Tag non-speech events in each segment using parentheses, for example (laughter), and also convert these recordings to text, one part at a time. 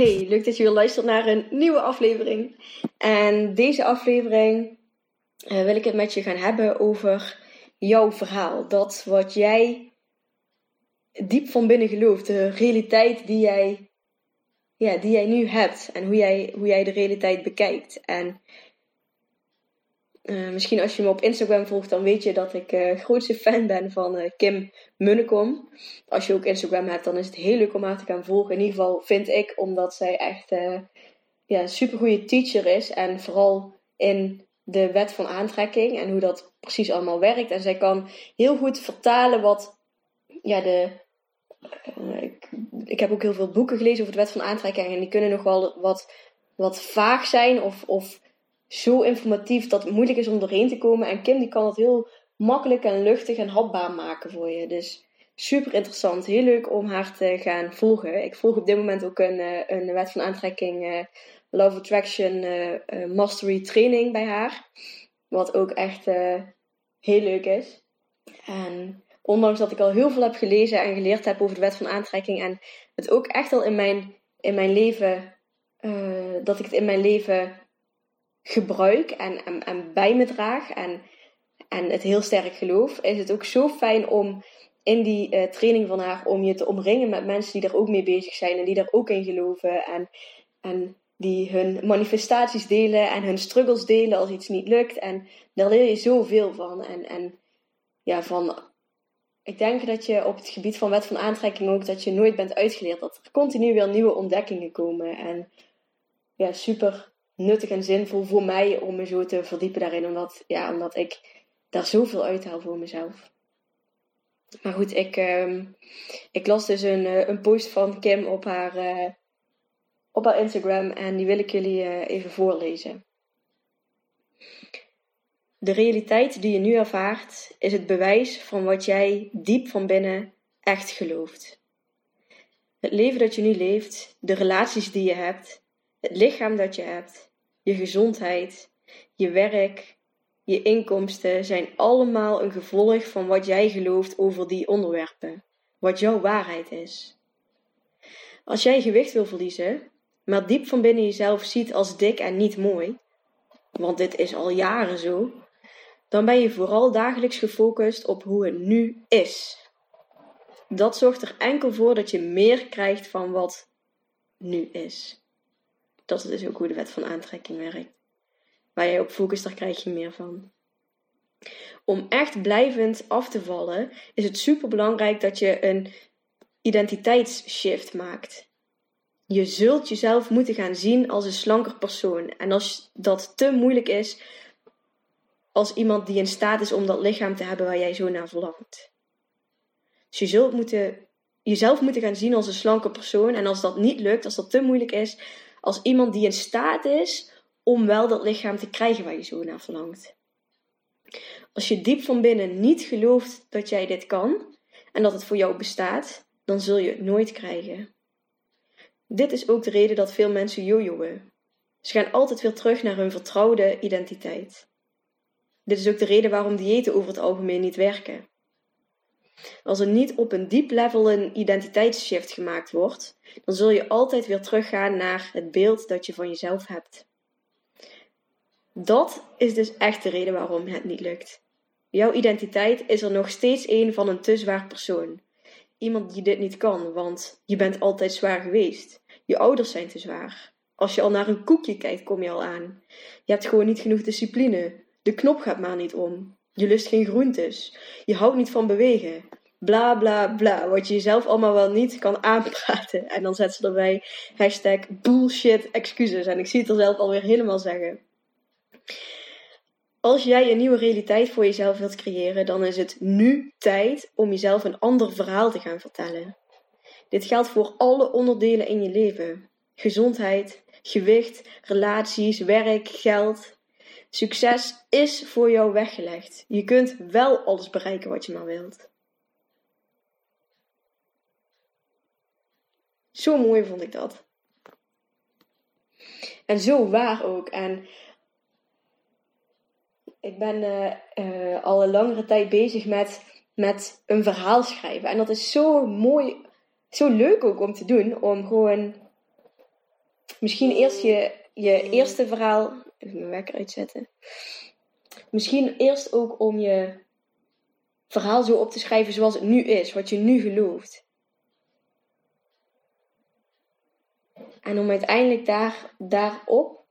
Hey, leuk dat je weer luistert naar een nieuwe aflevering. En deze aflevering uh, wil ik het met je gaan hebben over jouw verhaal. Dat wat jij diep van binnen gelooft, de realiteit die jij, ja, die jij nu hebt en hoe jij, hoe jij de realiteit bekijkt. En uh, misschien als je me op Instagram volgt, dan weet je dat ik uh, grootste fan ben van uh, Kim Munnekom. Als je ook Instagram hebt, dan is het heel leuk om haar te gaan volgen. In ieder geval vind ik, omdat zij echt ja, een supergoeie teacher is. En vooral in de wet van aantrekking en hoe dat precies allemaal werkt. En zij kan heel goed vertalen wat ja, de. Ik, ik heb ook heel veel boeken gelezen over de wet van aantrekking. En die kunnen nog wel wat, wat vaag zijn of, of zo informatief dat het moeilijk is om doorheen te komen. En Kim die kan het heel makkelijk en luchtig en hapbaar maken voor je. Dus super interessant. Heel leuk om haar te gaan volgen. Ik volg op dit moment ook een, eh, een wet van aantrekking uh, Love Attraction uh, Mastery training bij haar. Wat ook echt heel leuk is. En ondanks dat ik al heel veel heb gelezen en geleerd heb over de wet van aantrekking. En het ook echt al in mijn, in mijn leven... dat ik het in mijn leven gebruik en, en, en bij me draag en, en het heel sterk geloof, is het ook zo fijn om in die uh, training van haar om je te omringen met mensen die er ook mee bezig zijn en die daar ook in geloven en, en die hun manifestaties delen en hun struggles delen als iets niet lukt. En daar leer je zoveel van. En, en ja, van. Ik denk dat je op het gebied van wet van aantrekking ook dat je nooit bent uitgeleerd. Dat er continu weer nieuwe ontdekkingen komen. En ja, super nuttig en zinvol voor mij om me zo te verdiepen daarin. Omdat, ja, omdat ik daar zoveel uithaal voor mezelf. Maar goed, ik, uh, ik las dus een, uh, een post van Kim op haar, uh, op haar Instagram en die wil ik jullie uh, even voorlezen. De realiteit die je nu ervaart is het bewijs van wat jij diep van binnen echt gelooft. Het leven dat je nu leeft, de relaties die je hebt, het lichaam dat je hebt, je gezondheid, je werk, je inkomsten zijn allemaal een gevolg van wat jij gelooft over die onderwerpen, wat jouw waarheid is. Als jij gewicht wil verliezen, maar diep van binnen jezelf ziet als dik en niet mooi, want dit is al jaren zo, dan ben je vooral dagelijks gefocust op hoe het nu is. Dat zorgt er enkel voor dat je meer krijgt van wat nu is. Dat is ook hoe de wet van aantrekking werkt. Waar jij op focust, daar krijg je meer van. Om echt blijvend af te vallen, is het super belangrijk dat je een identiteitsshift maakt. Je zult jezelf moeten gaan zien als een slanker persoon. En als dat te moeilijk is, als iemand die in staat is om dat lichaam te hebben waar jij zo naar verlangt. Dus je zult moeten, jezelf moeten gaan zien als een slanke persoon. En als dat niet lukt, als dat te moeilijk is, als iemand die in staat is om wel dat lichaam te krijgen waar je zo naar verlangt. Als je diep van binnen niet gelooft dat jij dit kan en dat het voor jou bestaat, dan zul je het nooit krijgen. Dit is ook de reden dat veel mensen jojoen. Ze gaan altijd weer terug naar hun vertrouwde identiteit. Dit is ook de reden waarom diëten over het algemeen niet werken. Als er niet op een diep level een identiteitsshift gemaakt wordt, dan zul je altijd weer teruggaan naar het beeld dat je van jezelf hebt. Dat is dus echt de reden waarom het niet lukt. Jouw identiteit is er nog steeds een van een te zwaar persoon. Iemand die dit niet kan, want je bent altijd zwaar geweest. Je ouders zijn te zwaar. Als je al naar een koekje kijkt, kom je al aan. Je hebt gewoon niet genoeg discipline. De knop gaat maar niet om. Je lust geen groentes. Je houdt niet van bewegen. bla bla bla. Wat je jezelf allemaal wel niet kan (laughs) aanpraten. En dan zet ze erbij hashtag bullshit excuses. En ik zie het er zelf alweer helemaal zeggen. Als jij een nieuwe realiteit voor jezelf wilt creëren, dan is het nu tijd om jezelf een ander verhaal te gaan vertellen. Dit geldt voor alle onderdelen in je leven: gezondheid, gewicht, relaties, werk, geld. Succes is voor jou weggelegd. Je kunt wel alles bereiken wat je maar wilt. Zo mooi vond ik dat. En zo waar ook. En ik ben uh, uh, al een langere tijd bezig met, met een verhaal schrijven. En dat is zo mooi, zo leuk ook om te doen. Om gewoon misschien eerst je, je eerste verhaal. Even mijn wekker uitzetten. Misschien eerst ook om je verhaal zo op te schrijven zoals het nu is, wat je nu gelooft. En om uiteindelijk daar, daarop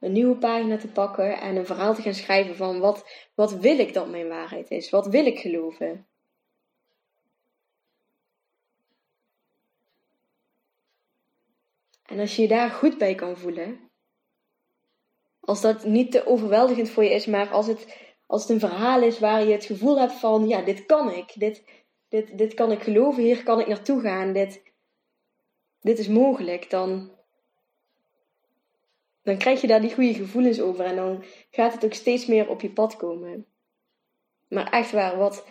een nieuwe pagina te pakken en een verhaal te gaan schrijven van wat, wat wil ik dat mijn waarheid is? Wat wil ik geloven? En als je je daar goed bij kan voelen, als dat niet te overweldigend voor je is, maar als het, als het een verhaal is waar je het gevoel hebt van, ja, dit kan ik, dit, dit, dit kan ik geloven, hier kan ik naartoe gaan, dit, dit is mogelijk, dan, dan krijg je daar die goede gevoelens over en dan gaat het ook steeds meer op je pad komen. Maar echt waar, wat,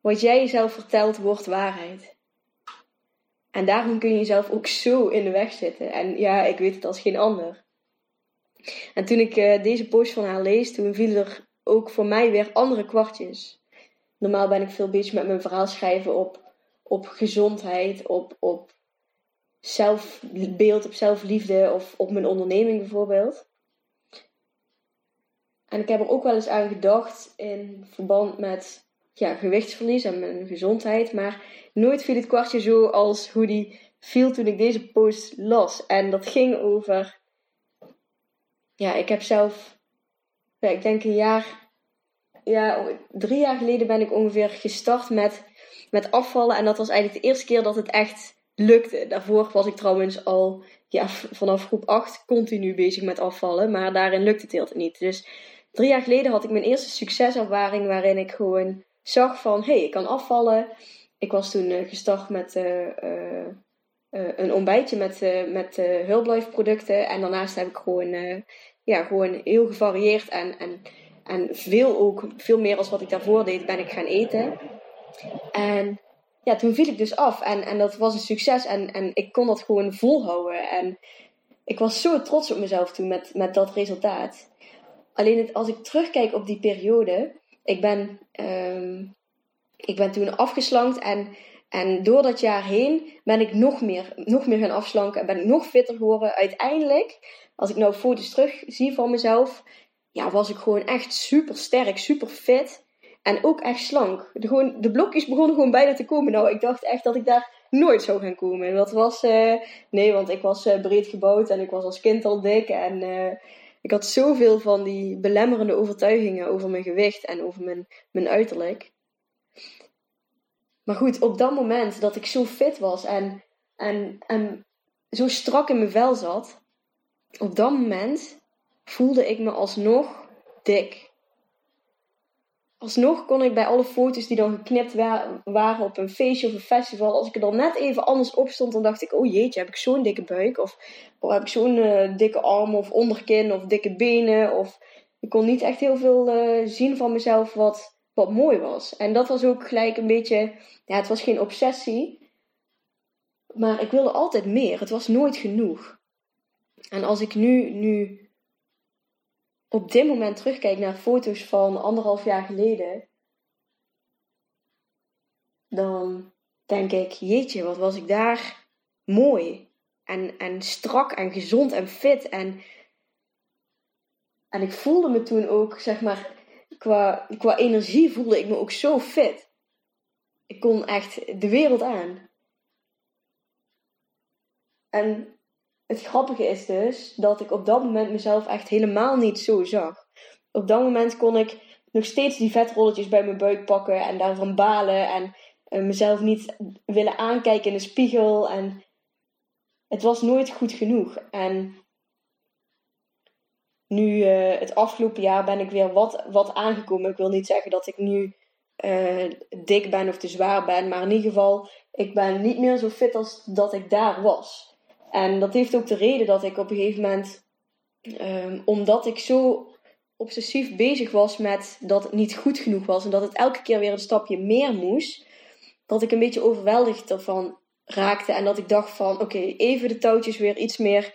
wat jij jezelf vertelt, wordt waarheid. En daarom kun je jezelf ook zo in de weg zitten. En ja, ik weet het als geen ander. En toen ik uh, deze post van haar lees, toen vielen er ook voor mij weer andere kwartjes. Normaal ben ik veel bezig met mijn verhaal schrijven op, op gezondheid, op, op zelfbeeld, op zelfliefde of op mijn onderneming bijvoorbeeld. En ik heb er ook wel eens aan gedacht in verband met ja, gewichtsverlies en mijn gezondheid. Maar nooit viel het kwartje zo als hoe die viel toen ik deze post las. En dat ging over. Ja, ik heb zelf. Ja, ik denk een jaar. Ja, drie jaar geleden ben ik ongeveer gestart met, met afvallen. En dat was eigenlijk de eerste keer dat het echt lukte. Daarvoor was ik trouwens al ja, vanaf groep 8 continu bezig met afvallen. Maar daarin lukte het heel niet. Dus drie jaar geleden had ik mijn eerste succeservaring waarin ik gewoon zag van... Hé, hey, ik kan afvallen. Ik was toen uh, gestart met uh, uh, een ontbijtje met, met producten. En daarnaast heb ik gewoon, ja, gewoon heel gevarieerd en... en en veel ook, veel meer als wat ik daarvoor deed, ben ik gaan eten. En ja, toen viel ik dus af. En, en dat was een succes. En, en ik kon dat gewoon volhouden. En ik was zo trots op mezelf toen met, met dat resultaat. Alleen als ik terugkijk op die periode. Ik ben, um, ik ben toen afgeslankt. En, en door dat jaar heen ben ik nog meer, nog meer gaan afslanken. En ben ik nog fitter geworden. Uiteindelijk, als ik nou foto's terug zie van mezelf. Ja, was ik gewoon echt super sterk, super fit. En ook echt slank. De, gewoon, de blokjes begonnen gewoon bijna te komen. Nou, ik dacht echt dat ik daar nooit zou gaan komen. Dat was, uh, nee, want ik was uh, breed gebouwd en ik was als kind al dik. En uh, ik had zoveel van die belemmerende overtuigingen over mijn gewicht en over mijn, mijn uiterlijk. Maar goed, op dat moment dat ik zo fit was en, en, en zo strak in mijn vel zat, op dat moment voelde ik me alsnog dik alsnog kon ik bij alle foto's die dan geknipt waren op een feestje of een festival, als ik er dan net even anders op stond, dan dacht ik, oh jeetje, heb ik zo'n dikke buik? Of, of heb ik zo'n uh, dikke arm of onderkin of dikke benen? Of ik kon niet echt heel veel uh, zien van mezelf wat, wat mooi was. En dat was ook gelijk een beetje, ja, het was geen obsessie, maar ik wilde altijd meer. Het was nooit genoeg. En als ik nu, nu op dit moment terugkijk naar foto's van anderhalf jaar geleden, dan denk ik, jeetje, wat was ik daar mooi. En, en strak en gezond en fit. En, en ik voelde me toen ook, zeg maar, qua, qua energie voelde ik me ook zo fit. Ik kon echt de wereld aan. En het grappige is dus dat ik op dat moment mezelf echt helemaal niet zo zag. Op dat moment kon ik nog steeds die vetrolletjes bij mijn buik pakken en daarvan balen en uh, mezelf niet willen aankijken in de spiegel. En het was nooit goed genoeg. En nu, uh, het afgelopen jaar, ben ik weer wat, wat aangekomen. Ik wil niet zeggen dat ik nu uh, dik ben of te zwaar ben, maar in ieder geval, ik ben niet meer zo fit als dat ik daar was. En dat heeft ook de reden dat ik op een gegeven moment, um, omdat ik zo obsessief bezig was met dat het niet goed genoeg was en dat het elke keer weer een stapje meer moest, dat ik een beetje overweldigd ervan raakte en dat ik dacht van oké, even de touwtjes weer iets meer,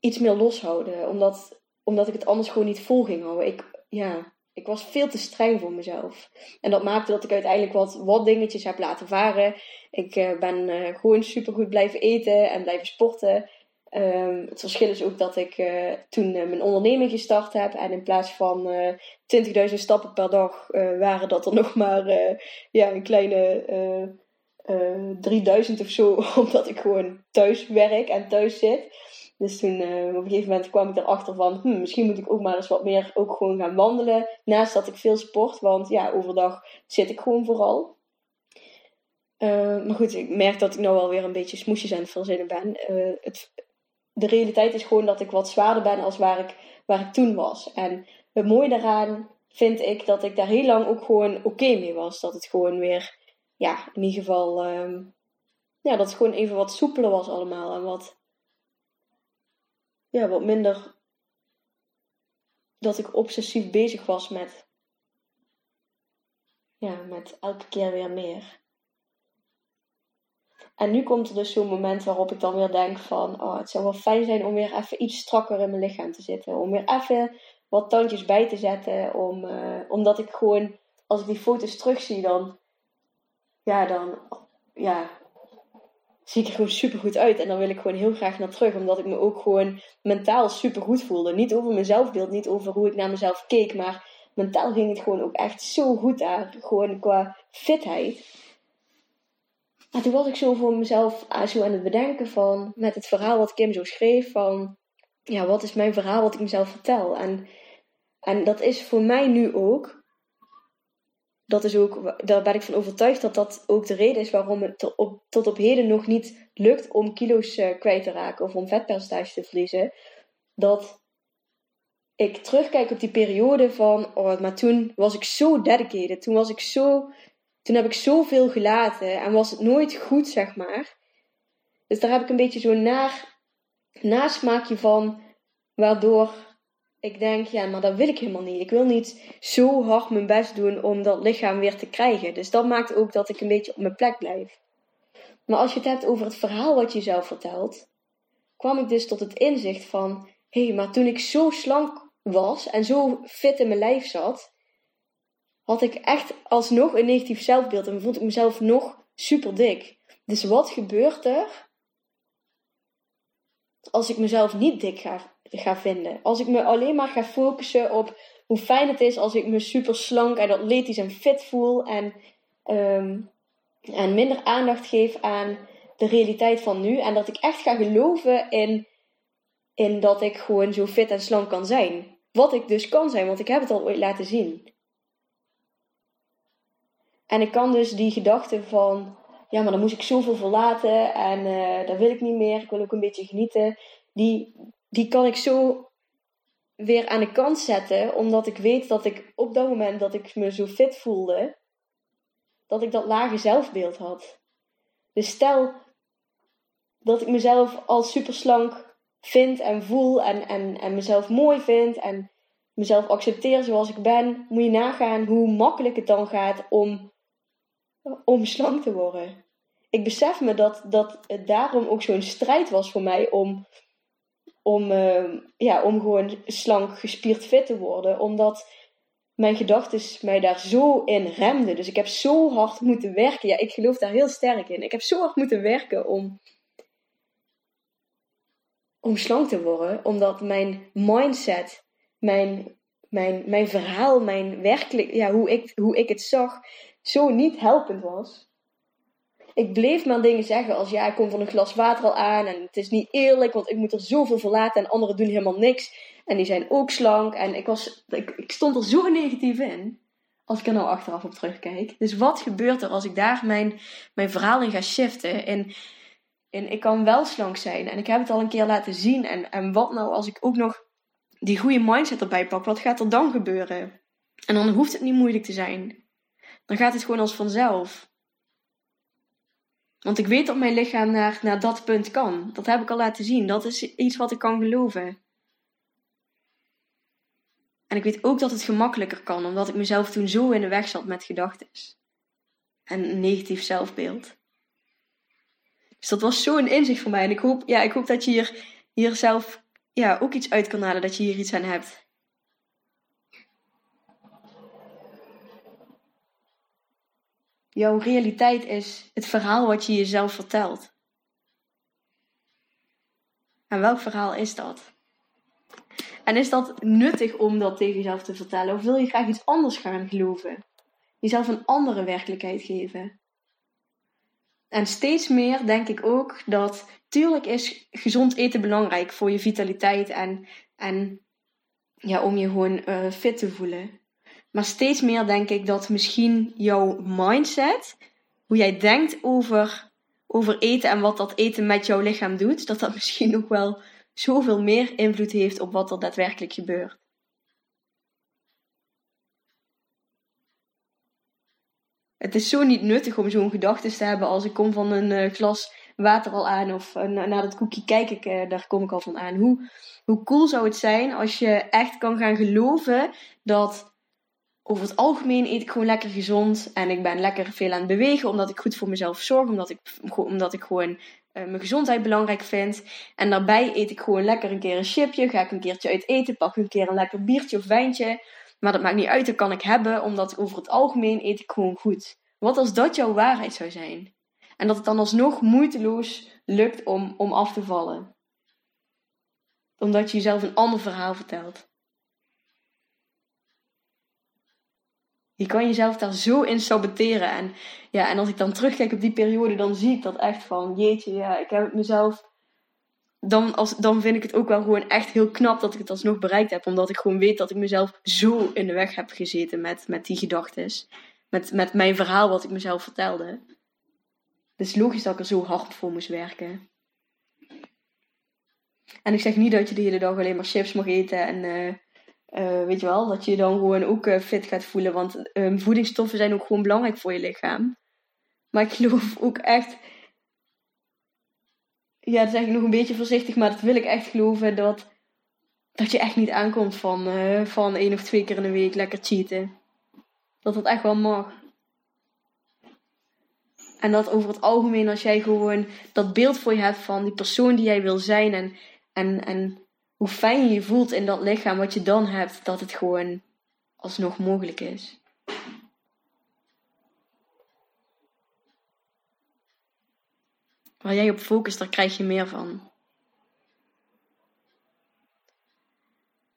iets meer loshouden, omdat, omdat ik het anders gewoon niet vol ging houden. Ik, ja, ik was veel te streng voor mezelf. En dat maakte dat ik uiteindelijk wat, wat dingetjes heb laten varen. Ik uh, ben uh, gewoon supergoed blijven eten en blijven sporten. Um, het verschil is ook dat ik uh, toen mijn onderneming gestart heb. En in plaats van 20.000 stappen per dag waren dat er nog maar ja, een kleine 3000 of zo. (laughs) Omdat ik gewoon thuis werk en thuis zit. Dus toen uh, op een gegeven moment kwam ik erachter van, hm, misschien moet ik ook maar eens wat meer ook gewoon gaan wandelen. Naast dat ik veel sport, want ja, overdag zit ik gewoon vooral. Uh, maar goed, ik merk dat ik nou wel weer een beetje smoesjes aan het verzinnen ben. Uh, het, de realiteit is gewoon dat ik wat zwaarder ben als waar ik, waar ik toen was. En het mooie daaraan vind ik dat ik daar heel lang ook gewoon oké mee was. Dat het gewoon weer, ja, in ieder geval, um, ja, dat het gewoon even wat soepeler was allemaal. En wat, ja, wat minder dat ik obsessief bezig was met, ja, met elke keer weer meer. En nu komt er dus zo'n moment waarop ik dan weer denk van, oh, het zou wel fijn zijn om weer even iets strakker in mijn lichaam te zitten. Om weer even wat tandjes bij te zetten. Om, uh, omdat ik gewoon, als ik die foto's terugzie, dan, ja, dan, ja, zie ik er gewoon super goed uit. En dan wil ik gewoon heel graag naar terug. Omdat ik me ook gewoon mentaal super goed voelde. Niet over mijn zelfbeeld, niet over hoe ik naar mezelf keek. Maar mentaal ging het gewoon ook echt zo goed daar. Gewoon qua fitheid. Maar toen was ik zo voor mezelf zo aan het bedenken van... Met het verhaal wat Kim zo schreef van... Ja, wat is mijn verhaal wat ik mezelf vertel? En, en dat is voor mij nu ook dat is ook, daar ben ik van overtuigd dat dat ook de reden is waarom het tot op, heden nog niet lukt om kilo's uh, kwijt te raken of om vetpercentage te verliezen. Dat ik terugkijk op die periode van, oh, maar toen was ik zo dedicated. Toen was ik zo, toen heb ik zoveel gelaten en was het nooit goed, zeg maar. Dus daar heb ik een beetje zo'n naar, nasmaakje van, waardoor ik denk, ja, maar dat wil ik helemaal niet. Ik wil niet zo hard mijn best doen om dat lichaam weer te krijgen. Dus dat maakt ook dat ik een beetje op mijn plek blijf. Maar als je het hebt over het verhaal wat je zelf vertelt, kwam ik dus tot het inzicht van: hé, hey, maar toen ik zo slank was en zo fit in mijn lijf zat, had ik echt alsnog een negatief zelfbeeld en vond ik mezelf nog super dik. Dus wat gebeurt er als ik mezelf niet dik ga ga vinden. Als ik me alleen maar ga focussen op hoe fijn het is als ik me super slank en atletisch en fit voel. En, um, en minder aandacht geef aan de realiteit van nu. En dat ik echt ga geloven in, in dat ik gewoon zo fit en slank kan zijn. Wat ik dus kan zijn, want ik heb het al ooit laten zien. En ik kan dus die gedachte van, ja, maar dan moest ik zoveel verlaten en uh, dat wil ik niet meer. Ik wil ook een beetje genieten. Die, die kan ik zo weer aan de kant zetten, omdat ik weet dat ik op dat moment dat ik me zo fit voelde, dat ik dat lage zelfbeeld had. Dus stel dat ik mezelf als superslank vind en voel en, en, en mezelf mooi vind en mezelf accepteer zoals ik ben, moet je nagaan hoe makkelijk het dan gaat om, om slank te worden. Ik besef me dat, dat het daarom ook zo'n strijd was voor mij om om, uh, ja, om gewoon slank, gespierd fit te worden. Omdat mijn gedachten mij daar zo in remden. Dus ik heb zo hard moeten werken. Ja, ik geloof daar heel sterk in. Ik heb zo hard moeten werken om, om slank te worden. Omdat mijn mindset, mijn, mijn, mijn verhaal, mijn werkelijk, ja, hoe, ik, hoe ik het zag, zo niet helpend was ik bleef maar dingen zeggen als ja, ik kom van een glas water al aan en het is niet eerlijk, want ik moet er zoveel verlaten en anderen doen helemaal niks. En die zijn ook slank. En ik, was, ik, stond er zo negatief in. Als ik er nou achteraf op terugkijk. Dus wat gebeurt er als ik daar mijn, mijn verhaal in ga shiften? En, en ik kan wel slank zijn. En ik heb het al een keer laten zien. En, en wat nou als ik ook nog die goede mindset erbij pak? Wat gaat er dan gebeuren? En dan hoeft het niet moeilijk te zijn. Dan gaat het gewoon als vanzelf. Want ik weet dat mijn lichaam naar, naar dat punt kan. Dat heb ik al laten zien. Dat is iets wat ik kan geloven. En ik weet ook dat het gemakkelijker kan, omdat ik mezelf toen zo in de weg zat met gedachten. En een negatief zelfbeeld. Dus dat was zo'n inzicht voor mij. En ik hoop, ja, ik hoop dat je hier, hier zelf ja, ook iets uit kan halen, dat je hier iets aan hebt. Jouw realiteit is het verhaal wat je jezelf vertelt. En welk verhaal is dat? En is dat nuttig om dat tegen jezelf te vertellen? Of wil je graag iets anders gaan geloven? Jezelf een andere werkelijkheid geven? En steeds meer denk ik ook dat, tuurlijk is gezond eten belangrijk voor je vitaliteit en, en ja, om je gewoon uh, fit te voelen. Maar steeds meer denk ik dat misschien jouw mindset, hoe jij denkt over, over eten en wat dat eten met jouw lichaam doet, dat dat (laughs) misschien ook wel zoveel meer invloed heeft op wat er daadwerkelijk gebeurt. Het is zo niet nuttig om zo'n gedachte te hebben als ik kom van een uh, glas water al aan of uh, naar dat koekje kijk ik, uh, daar kom ik al van aan. Hoe, hoe cool zou het zijn als je echt kan gaan geloven dat over het algemeen eet ik gewoon lekker gezond en ik ben lekker veel aan het bewegen omdat ik goed voor mezelf zorg, omdat ik, omdat ik gewoon uh, mijn gezondheid belangrijk vind. En daarbij eet ik gewoon lekker een keer een chipje, ga ik een keertje uit eten, pak een keer een lekker biertje of wijntje. Maar dat maakt niet uit, dat kan ik hebben, omdat over het algemeen eet ik gewoon goed. Wat als dat jouw waarheid zou zijn? En dat het dan alsnog moeiteloos lukt om, om af te vallen. Omdat je jezelf een ander verhaal vertelt. Je kan jezelf daar zo in saboteren. En, ja, en als ik dan terugkijk op die periode, dan zie ik dat echt van, jeetje, ja, ik heb het mezelf... Dan, als, dan vind ik het ook wel gewoon echt heel knap dat ik het alsnog bereikt heb. Omdat ik gewoon weet dat ik mezelf zo in de weg heb gezeten met, met die gedachten. Met, met mijn verhaal wat ik mezelf vertelde. Dus logisch dat ik er zo hard voor moest werken. En ik zeg niet dat je de hele dag alleen maar chips mag eten en... Uh, uh, weet je wel, dat je dan gewoon ook uh, fit gaat voelen. Want um, voedingsstoffen zijn ook gewoon belangrijk voor je lichaam. Maar ik geloof ook echt. Ja, dat zeg ik nog een beetje voorzichtig, maar dat wil ik echt geloven dat, dat je echt niet aankomt van, uh, van één of twee keer in de week lekker cheaten. Dat dat echt wel mag. En dat over het algemeen, als jij gewoon dat beeld voor je hebt van die persoon die jij wil zijn en, en, en hoe fijn je je voelt in dat lichaam wat je dan hebt, dat het gewoon alsnog mogelijk is. Waar jij op focust, daar krijg je meer van.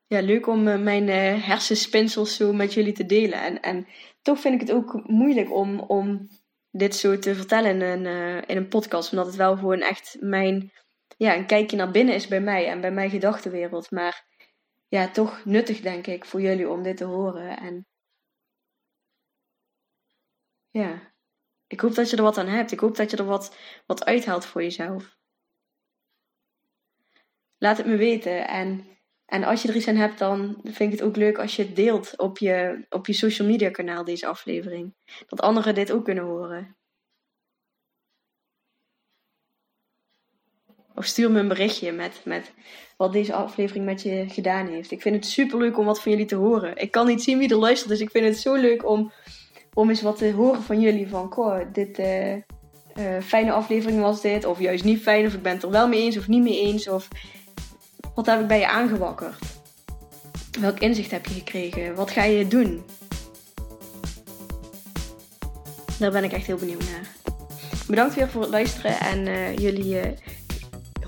Ja, leuk om uh, mijn uh, hersenspinsels zo met jullie te delen. En, en toch vind ik het ook moeilijk om, om dit zo te vertellen in een, uh, in een podcast. Omdat het wel gewoon echt mijn ja, een kijkje naar binnen is bij mij en bij mijn gedachtenwereld. Maar ja, toch nuttig denk ik voor jullie om dit te horen. En ja, ik hoop dat je er wat aan hebt. Ik hoop dat je er wat, wat uithaalt voor jezelf. Laat het me weten. En, en als je er iets aan hebt, dan vind ik het ook leuk als je het deelt op je, op je social media kanaal, deze aflevering. Dat anderen dit ook kunnen horen. Of stuur me een berichtje met, met wat deze aflevering met je gedaan heeft. Ik vind het super leuk om wat van jullie te horen. Ik kan niet zien wie er luistert, dus ik vind het zo leuk om, om eens wat te horen van jullie. Van, goh, dit uh, uh, fijne aflevering was dit. Of juist niet fijn, of ik ben het er wel mee eens of niet mee eens. Of wat heb ik bij je aangewakkerd? Welk inzicht heb je gekregen? Wat ga je doen? Daar ben ik echt heel benieuwd naar. Bedankt weer voor het luisteren en uh, jullie